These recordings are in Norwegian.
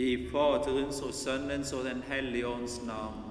I Faderens og Sønnens og Den hellige ånds navn.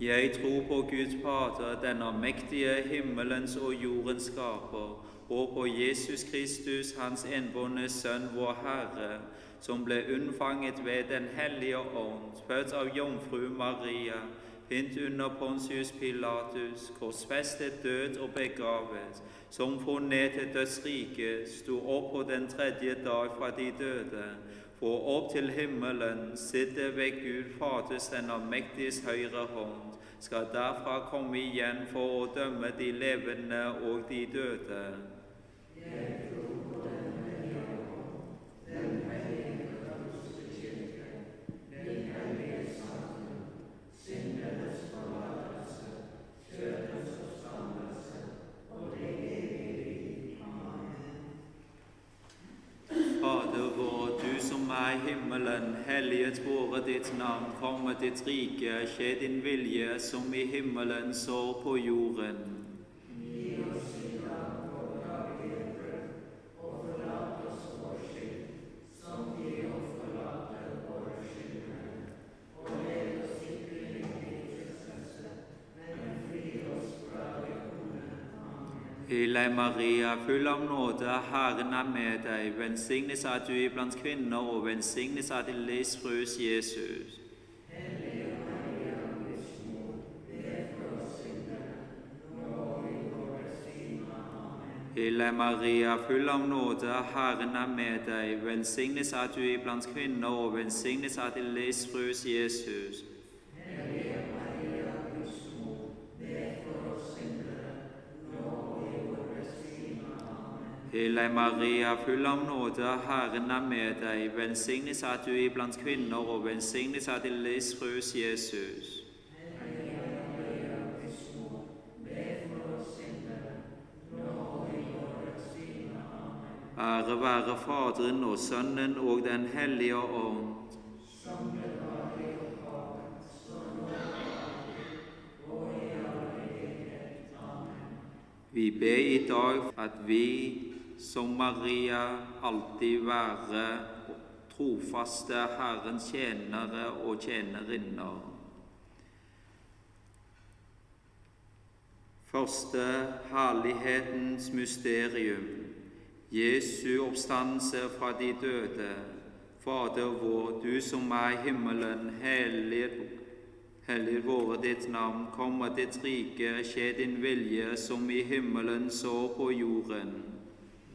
Jeg tror på Gud Fader, den allmektige himmelens og jordens skaper, og på Jesus Kristus, Hans enbårne Sønn, vår Herre, som ble unnfanget ved Den hellige ånd, født av jomfru Maria, pint under Pontius Pilatus, korsfestet, død og begravet, som for ned til dødsriket, sto opp på den tredje dag fra de døde, for opp til himmelen, sitter ved Gud Faders den allmektiges høyre hånd, skal derfra komme igjen for å dømme de levende og de døde. Fader vår, du som er i himmelen, helliget våre ditt navn, komme ditt rike, skje din vilje som i himmelen så på jorden. Hyll Maria, full av nåde, Herren er med deg. Velsignes er du iblant kvinner, og velsignes er din livs frus Jesus. Hyll deg, Maria, full av nåde, Herren er med deg. Velsignes er du iblant kvinner, og velsignes er din livs frus Jesus. Hyll Maria, full av nåde, Herren er med deg. Velsignes er du iblant kvinner, og velsignes er din livsfrus Jesus. Ære være Faderen og Sønnen og Den hellige ånd. Som det var i og i all evighet. Amen. Vi ber i dag at vi som Maria alltid være trofaste Herrens tjenere og tjenerinner. Første herlighetens mysterium, Jesu oppstandelse fra de døde. Fader vår, du som er i himmelen, helliget Hellig våre ditt navn, kommer ditt rike, skje din vilje som i himmelen så på jorden.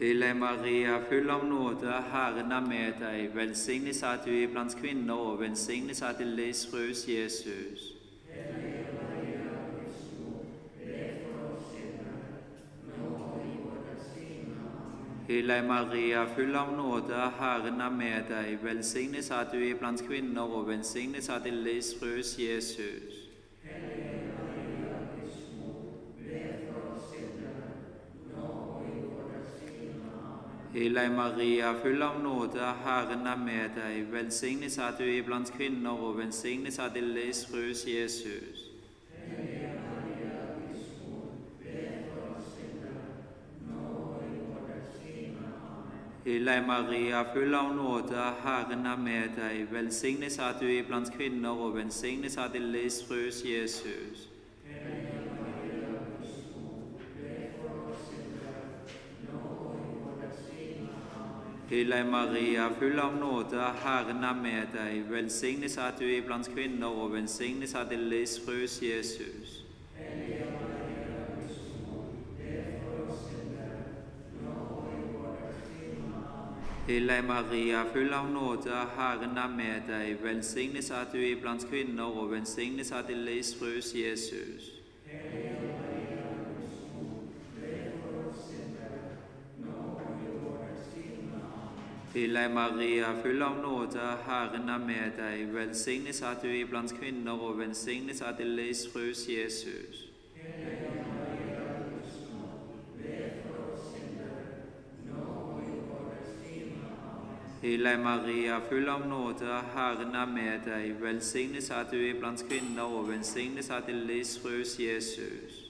Hyll deg, Maria, full av nåde, Herren er med deg. Velsignes er du iblant kvinner, og velsignes er din livsfrus Jesus. Hille Maria, full av nåde, Herren er med deg. Velsignes er du iblant kvinner, og velsignes er din livsfrus Jesus. Hyll deg, Maria, full av nåde, Herren er med deg. Velsignes er du iblant kvinner, og velsignes er din livs frus Jesus. Deg, Maria, full av nåde, Herren er med deg. Velsignes er du iblant kvinner, og velsignes er din livs frus Jesus. Hyll deg, Maria, full av nåde, Herren er med deg. Velsignes er du iblant kvinner, og velsignes er din livsfrus Jesus. Hyll deg, Maria, full av nåde, Herren er med deg. Velsignes er du iblant kvinner, og velsignes er din livsfrus Jesus. Til deg, Maria, full av nåde, Herren er med deg. Velsignes er du iblant kvinner, og velsignes er din livsfrus Jesus. Til deg, Maria, full av nåde, Herren er med deg. Velsignes er du iblant kvinner, og velsignes er din livsfrus Jesus.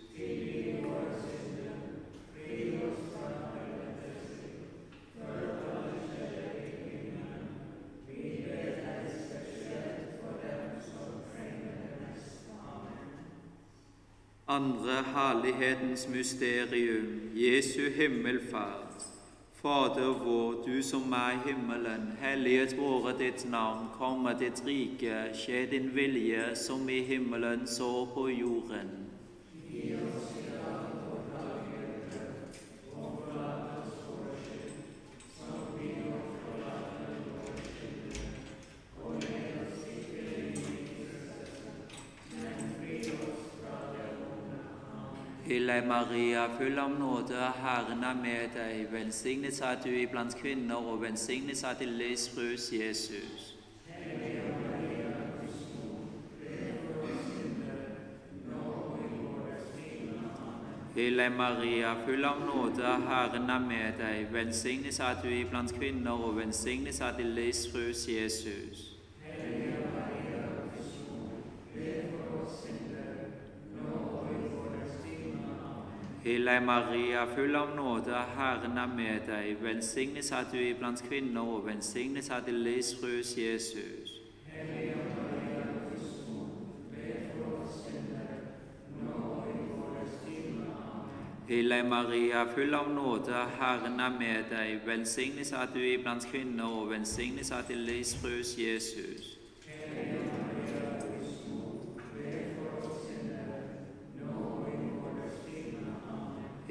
Andre herlighetens mysterium, Jesu himmelferd. Fader vår, du som er i himmelen, helliget våre ditt navn, komme ditt rike, skje din vilje som i himmelen så på jorden. Til deg, Maria, full av nåde, Herren er med deg. Velsignet er du iblant kvinner, og velsignet er din livsbrus, Jesus. Til deg, Maria, full av nåde, Herren er med deg. Velsignet er du iblant kvinner, og velsignet er din livsfrus Jesus. Til Maria, full av nåde, Herren er med deg. Velsignet er du iblant kvinner, og velsignet er din livsfrus Jesus. Til Maria, full av nåde, Herren er med deg. Velsignet er du iblant kvinner, og velsignet er din livsfrus Jesus.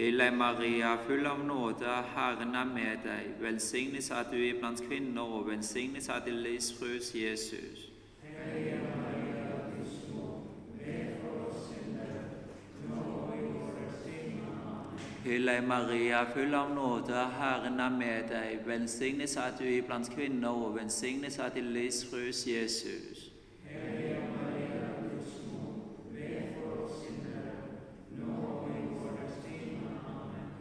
Deg, Maria, full av nåde, Herren er med deg. Velsignet er du iblant kvinner, og velsignet er din livsfrus Jesus. Deg, Maria, full av nåde, Herren er med deg. Velsignet er du iblant kvinner, og velsignet er din livsfrus Jesus.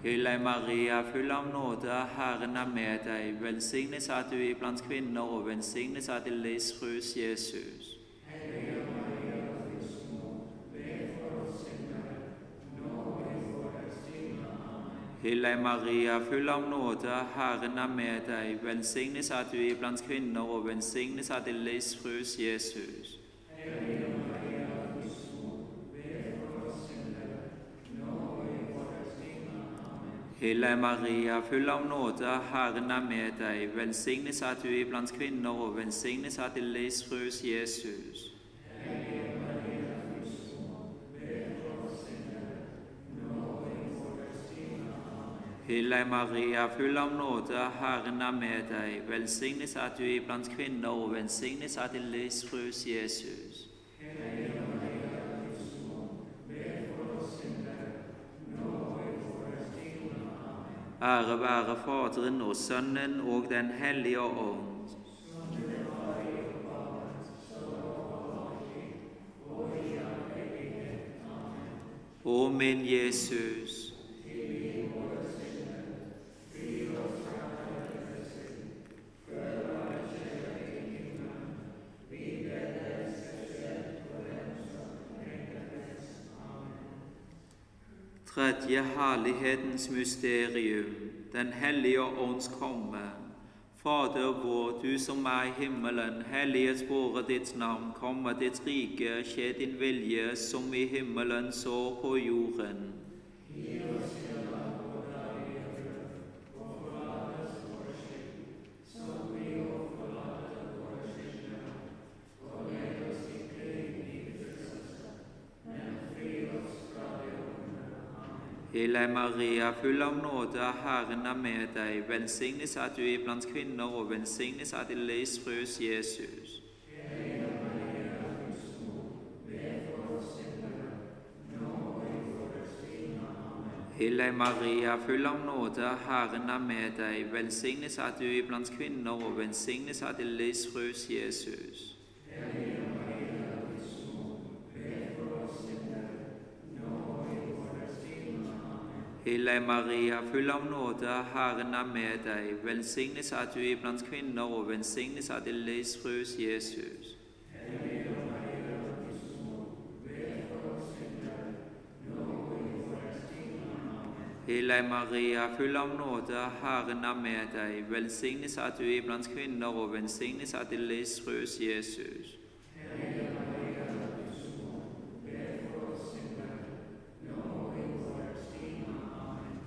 Deg, Maria, full av nåde, Herren er med deg. Velsignet er du iblant kvinner, og velsignet er din livsfrus Jesus. Deg, Maria, full av nåde, Herren er med deg. Velsignet er du iblant kvinner, og velsignet er din livsfrus Jesus. Til deg, Maria, full av nåde, Herren er med deg. Velsignet er du iblant kvinner, og velsignet er din livsfrus Jesus. Til deg, Maria, full av nåde, Herren er med deg. Velsignet er du iblant kvinner, og velsignet er din livsfrus Jesus. Ære være Faderen og Sønnen og Den hellige ånd. Å min Jesus. Tredje herlighetens mysterium, Den hellige ånds komme. Fader vår, du som er i himmelen, helliget våre ditt navn, komme ditt rike, skje din vilje, som i himmelen så på jorden. Til deg, Maria, full av nåde, Herren er med deg. Velsignes er du iblant kvinner, og velsignes er din livsfrus Jesus. Til deg, Maria, full av nåde, Herren er med deg. Velsignes er du iblant kvinner, og velsignes er din livsfrus Jesus. Til Maria, full av nåde, Herren er med deg. Velsignes er du iblant kvinner, og velsignes er din livsfrus Jesus. Til Maria, full av nåde, Herren er med deg. Velsignes er du iblant kvinner, og velsignes er din livsfrus Jesus.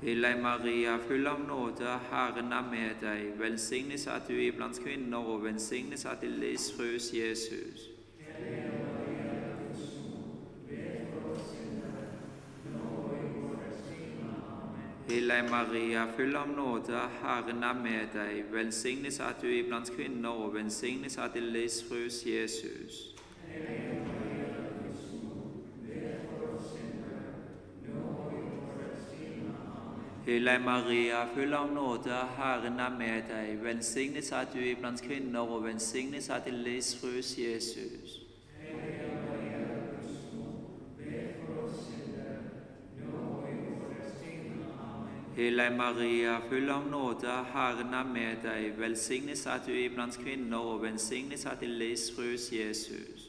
Til deg, Maria, full av nåde, Herren er med deg. Velsignes er du iblant kvinner, og velsignes er din livs frus, Jesus. Til deg, Maria, full av nåde, Herren er med deg. Velsignes er du iblant kvinner, og velsignes er din livs frus, Jesus. Til Maria, full av nåde, Herren er med deg. Velsignes er du iblant kvinner, og velsignes er din livsfrus Jesus. Til deg, Maria, full av nåde, Herren er med deg. Velsignes er du iblant kvinner, og velsignes er din livsfrus Jesus.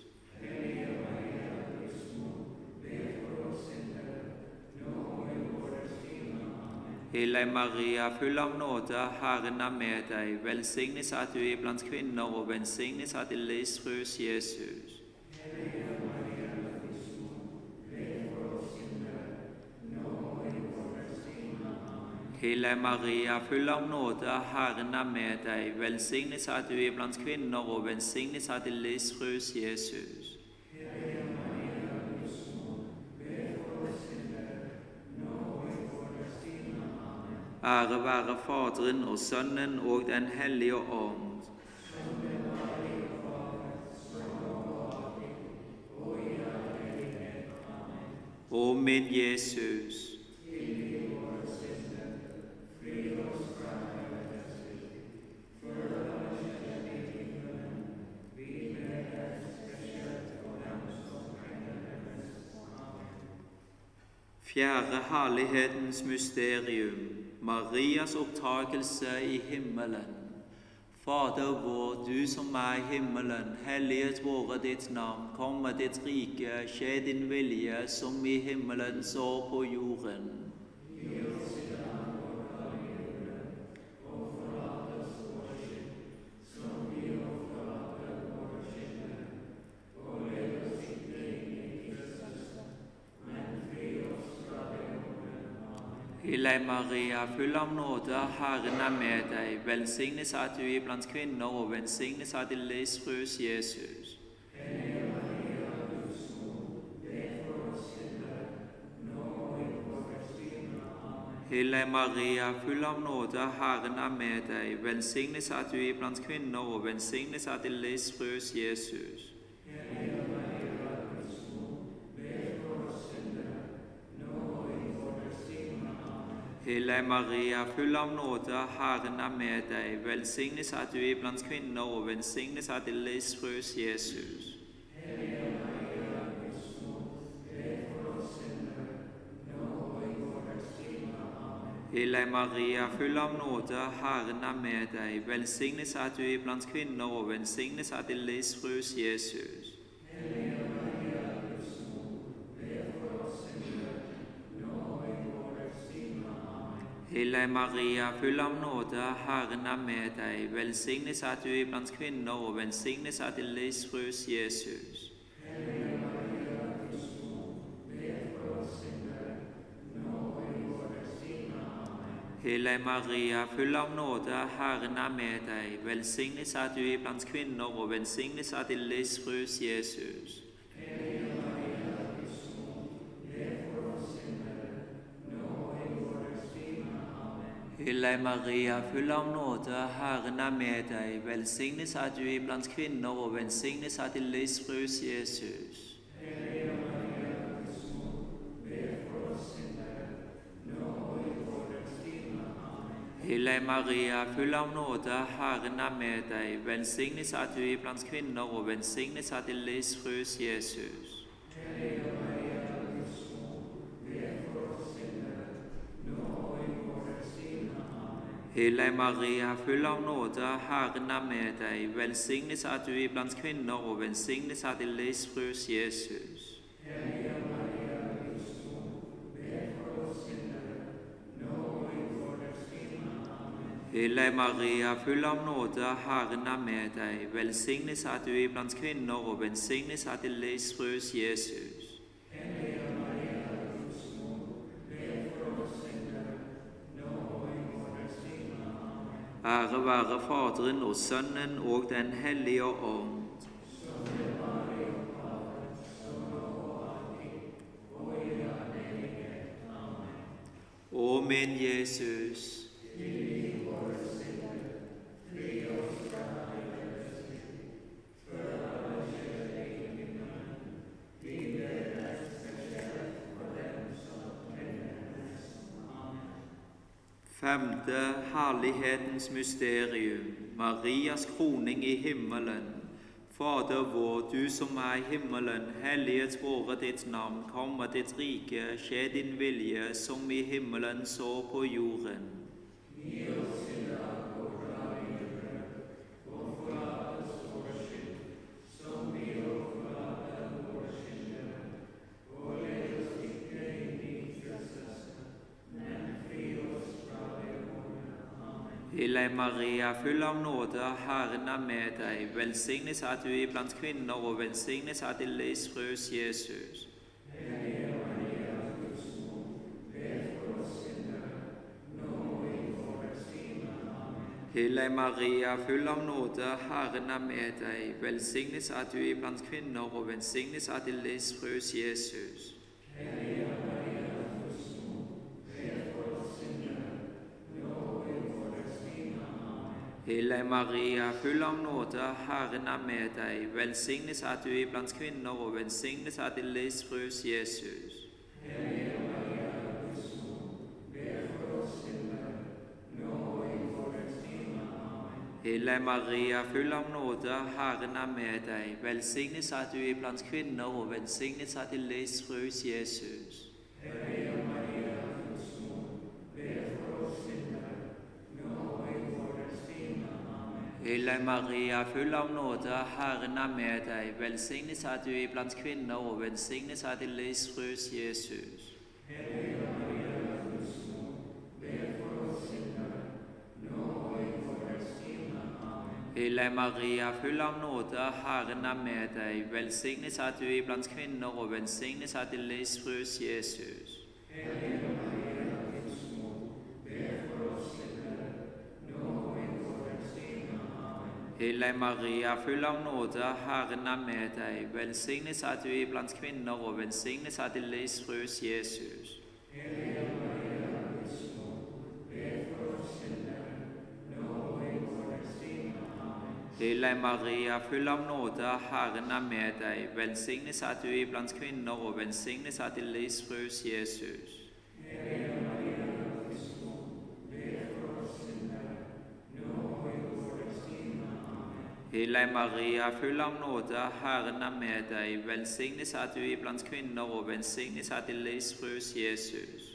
Deg, Maria, full av nåde, Herren er med deg. Velsignes er du iblant kvinner, og velsignes er din livsfrus Jesus. Deg, Maria, full av nåde, Herren er med deg. Velsignes er du iblant kvinner, og velsignes er din livs frus, Jesus. Ære være Faderen og Sønnen og Den hellige ånd. Å min Jesus. Fjerde herlighetens mysterium, Marias opptakelse i himmelen. Fader vår, du som er i himmelen, helliget våre ditt navn. Komme ditt rike, skje din vilje, som i himmelen så på jorden. Til deg, Maria, full av nåde, Herren er med deg. Velsignes er du iblant kvinner, og velsignes er din livsfrus Jesus. Til deg, Maria, full av nåde, Herren er med deg. Velsignes er du iblant kvinner, og velsignes er din livsfrus Jesus. Deg, Maria, full av nåde, Herren er med deg. Velsignes er du iblant kvinner, og velsignes er din livsfrus Jesus. Deg, Maria, full av nåde, Herren er med deg. Velsignes er du iblant kvinner, og velsignes er din livsfrus Jesus. Til Maria, full av nåde, Herren er med deg. Velsignes er du iblant kvinner, og velsignes er din livsfrus Jesus. Hellige Maria, full av nåde, Herren er med deg. Velsignes er du iblant kvinner, og velsignes er din livsfrus Jesus. Hellige Maria, full av nåde, Herren er med deg. Velsignes er du iblant kvinner, og velsignes er din livsbrus, Jesus. Hellige Maria, full av nåde, Herren er med deg. Velsignes er du iblant kvinner, og velsignes er din livsfrus Jesus. Hellige Maria, full av nåde, Herren er med deg. Velsignes er du iblant kvinner, og velsignes er din livsfrus Jesus. Hellige Maria, full av nåde, Herren er med deg. Velsignes er du iblant kvinner, og velsignes er din livsfrus Jesus. Ære være Faderen og Sønnen og Den hellige ånd. Å min Jesus. Femte herlighetens mysterium, Marias kroning i himmelen. Fader vår, du som er i himmelen, helliget våre ditt navn, komme ditt rike, skje din vilje, som i himmelen så på jorden. Hellige Maria, full av nåde, Herren er med deg. Velsignes er du iblant kvinner, og velsignes er din livsfrus Jesus. Hellige Maria, full av nåde, Herren er med deg. Velsignes er du iblant kvinner, og velsignes er din livsfrus Jesus. Hellige Maria, full av nåde, Herren er med deg. Velsignes er du iblant kvinner, og velsignes er din livsfrus Jesus. Hellige Maria, full av nåde, Herren er med deg. Velsignes er du iblant kvinner, og velsignes er din livsfrus Jesus. Maria, full av nåde, Herren er med deg. Velsignes er du iblant kvinner, og velsignes er din livsfrus Jesus. Hellige Maria, full av nåde, Herren er med deg. Velsignes er du iblant kvinner, og velsignes er din livsfrus Jesus. Hellige Maria, full av nåde, Herren er med deg. Velsignes er du iblant kvinner, og velsignes er din livsfrus Jesus. Hellige Maria, full av nåde, Herren er med deg. Velsignes er du iblant kvinner, og velsignes er din livsfrus Jesus. Hellige Maria, full av nåde, Herren er med deg. Velsignes er du iblant kvinner, og velsignes er din livsfrus Jesus.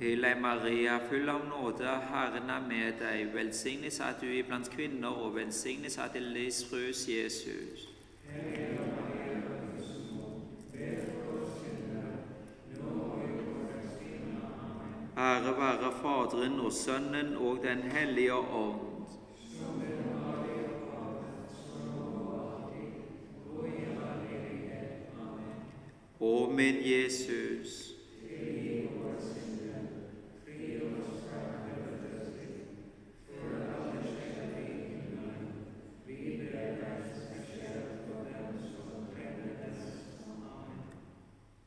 Hellige Maria, full av nåde, Herren er med deg. Velsignes er du iblant kvinner, og velsignes er din livsfrus Jesus. Og Sønnen og Den hellige ånd. min Jesus.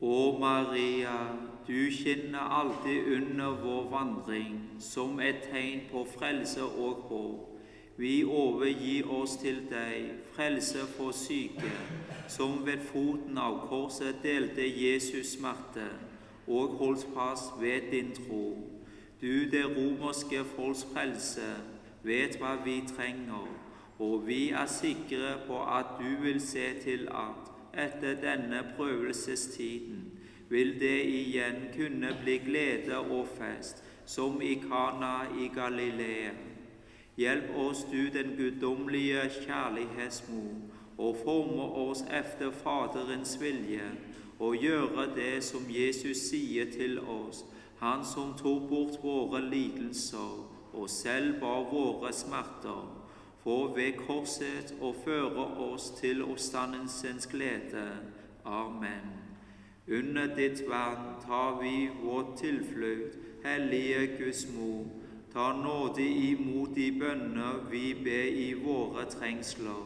Å Maria, du kjenner alltid under vår vandring som et tegn på frelse og håp. Vi overgir oss til deg, frelse for syke, som ved foten av korset delte Jesus smerte og holdt fast ved din tro. Du, det romerske folks frelse, vet hva vi trenger, og vi er sikre på at du vil se til at etter denne prøvelsestiden vil det igjen kunne bli glede og fest, som i Kana i Galilea. Hjelp oss, du den guddommelige kjærlighetsmor, og forme oss efter Faderens vilje, og gjøre det som Jesus sier til oss, han som tok bort våre lidelser og selv bar våre smerter, for ved korset å føre oss til oppstandelsens glede. Amen. Under ditt vern tar vi vår tilflukt, Hellige Guds mor. Ta nådig imot de bønner vi ber i våre trengsler,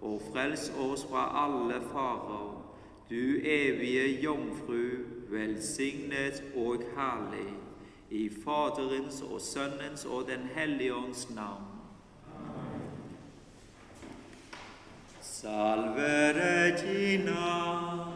og frels oss fra alle farer. Du evige jomfru, velsignet og herlig, i Faderens og Sønnens og Den hellige ånds navn. Salve Regina,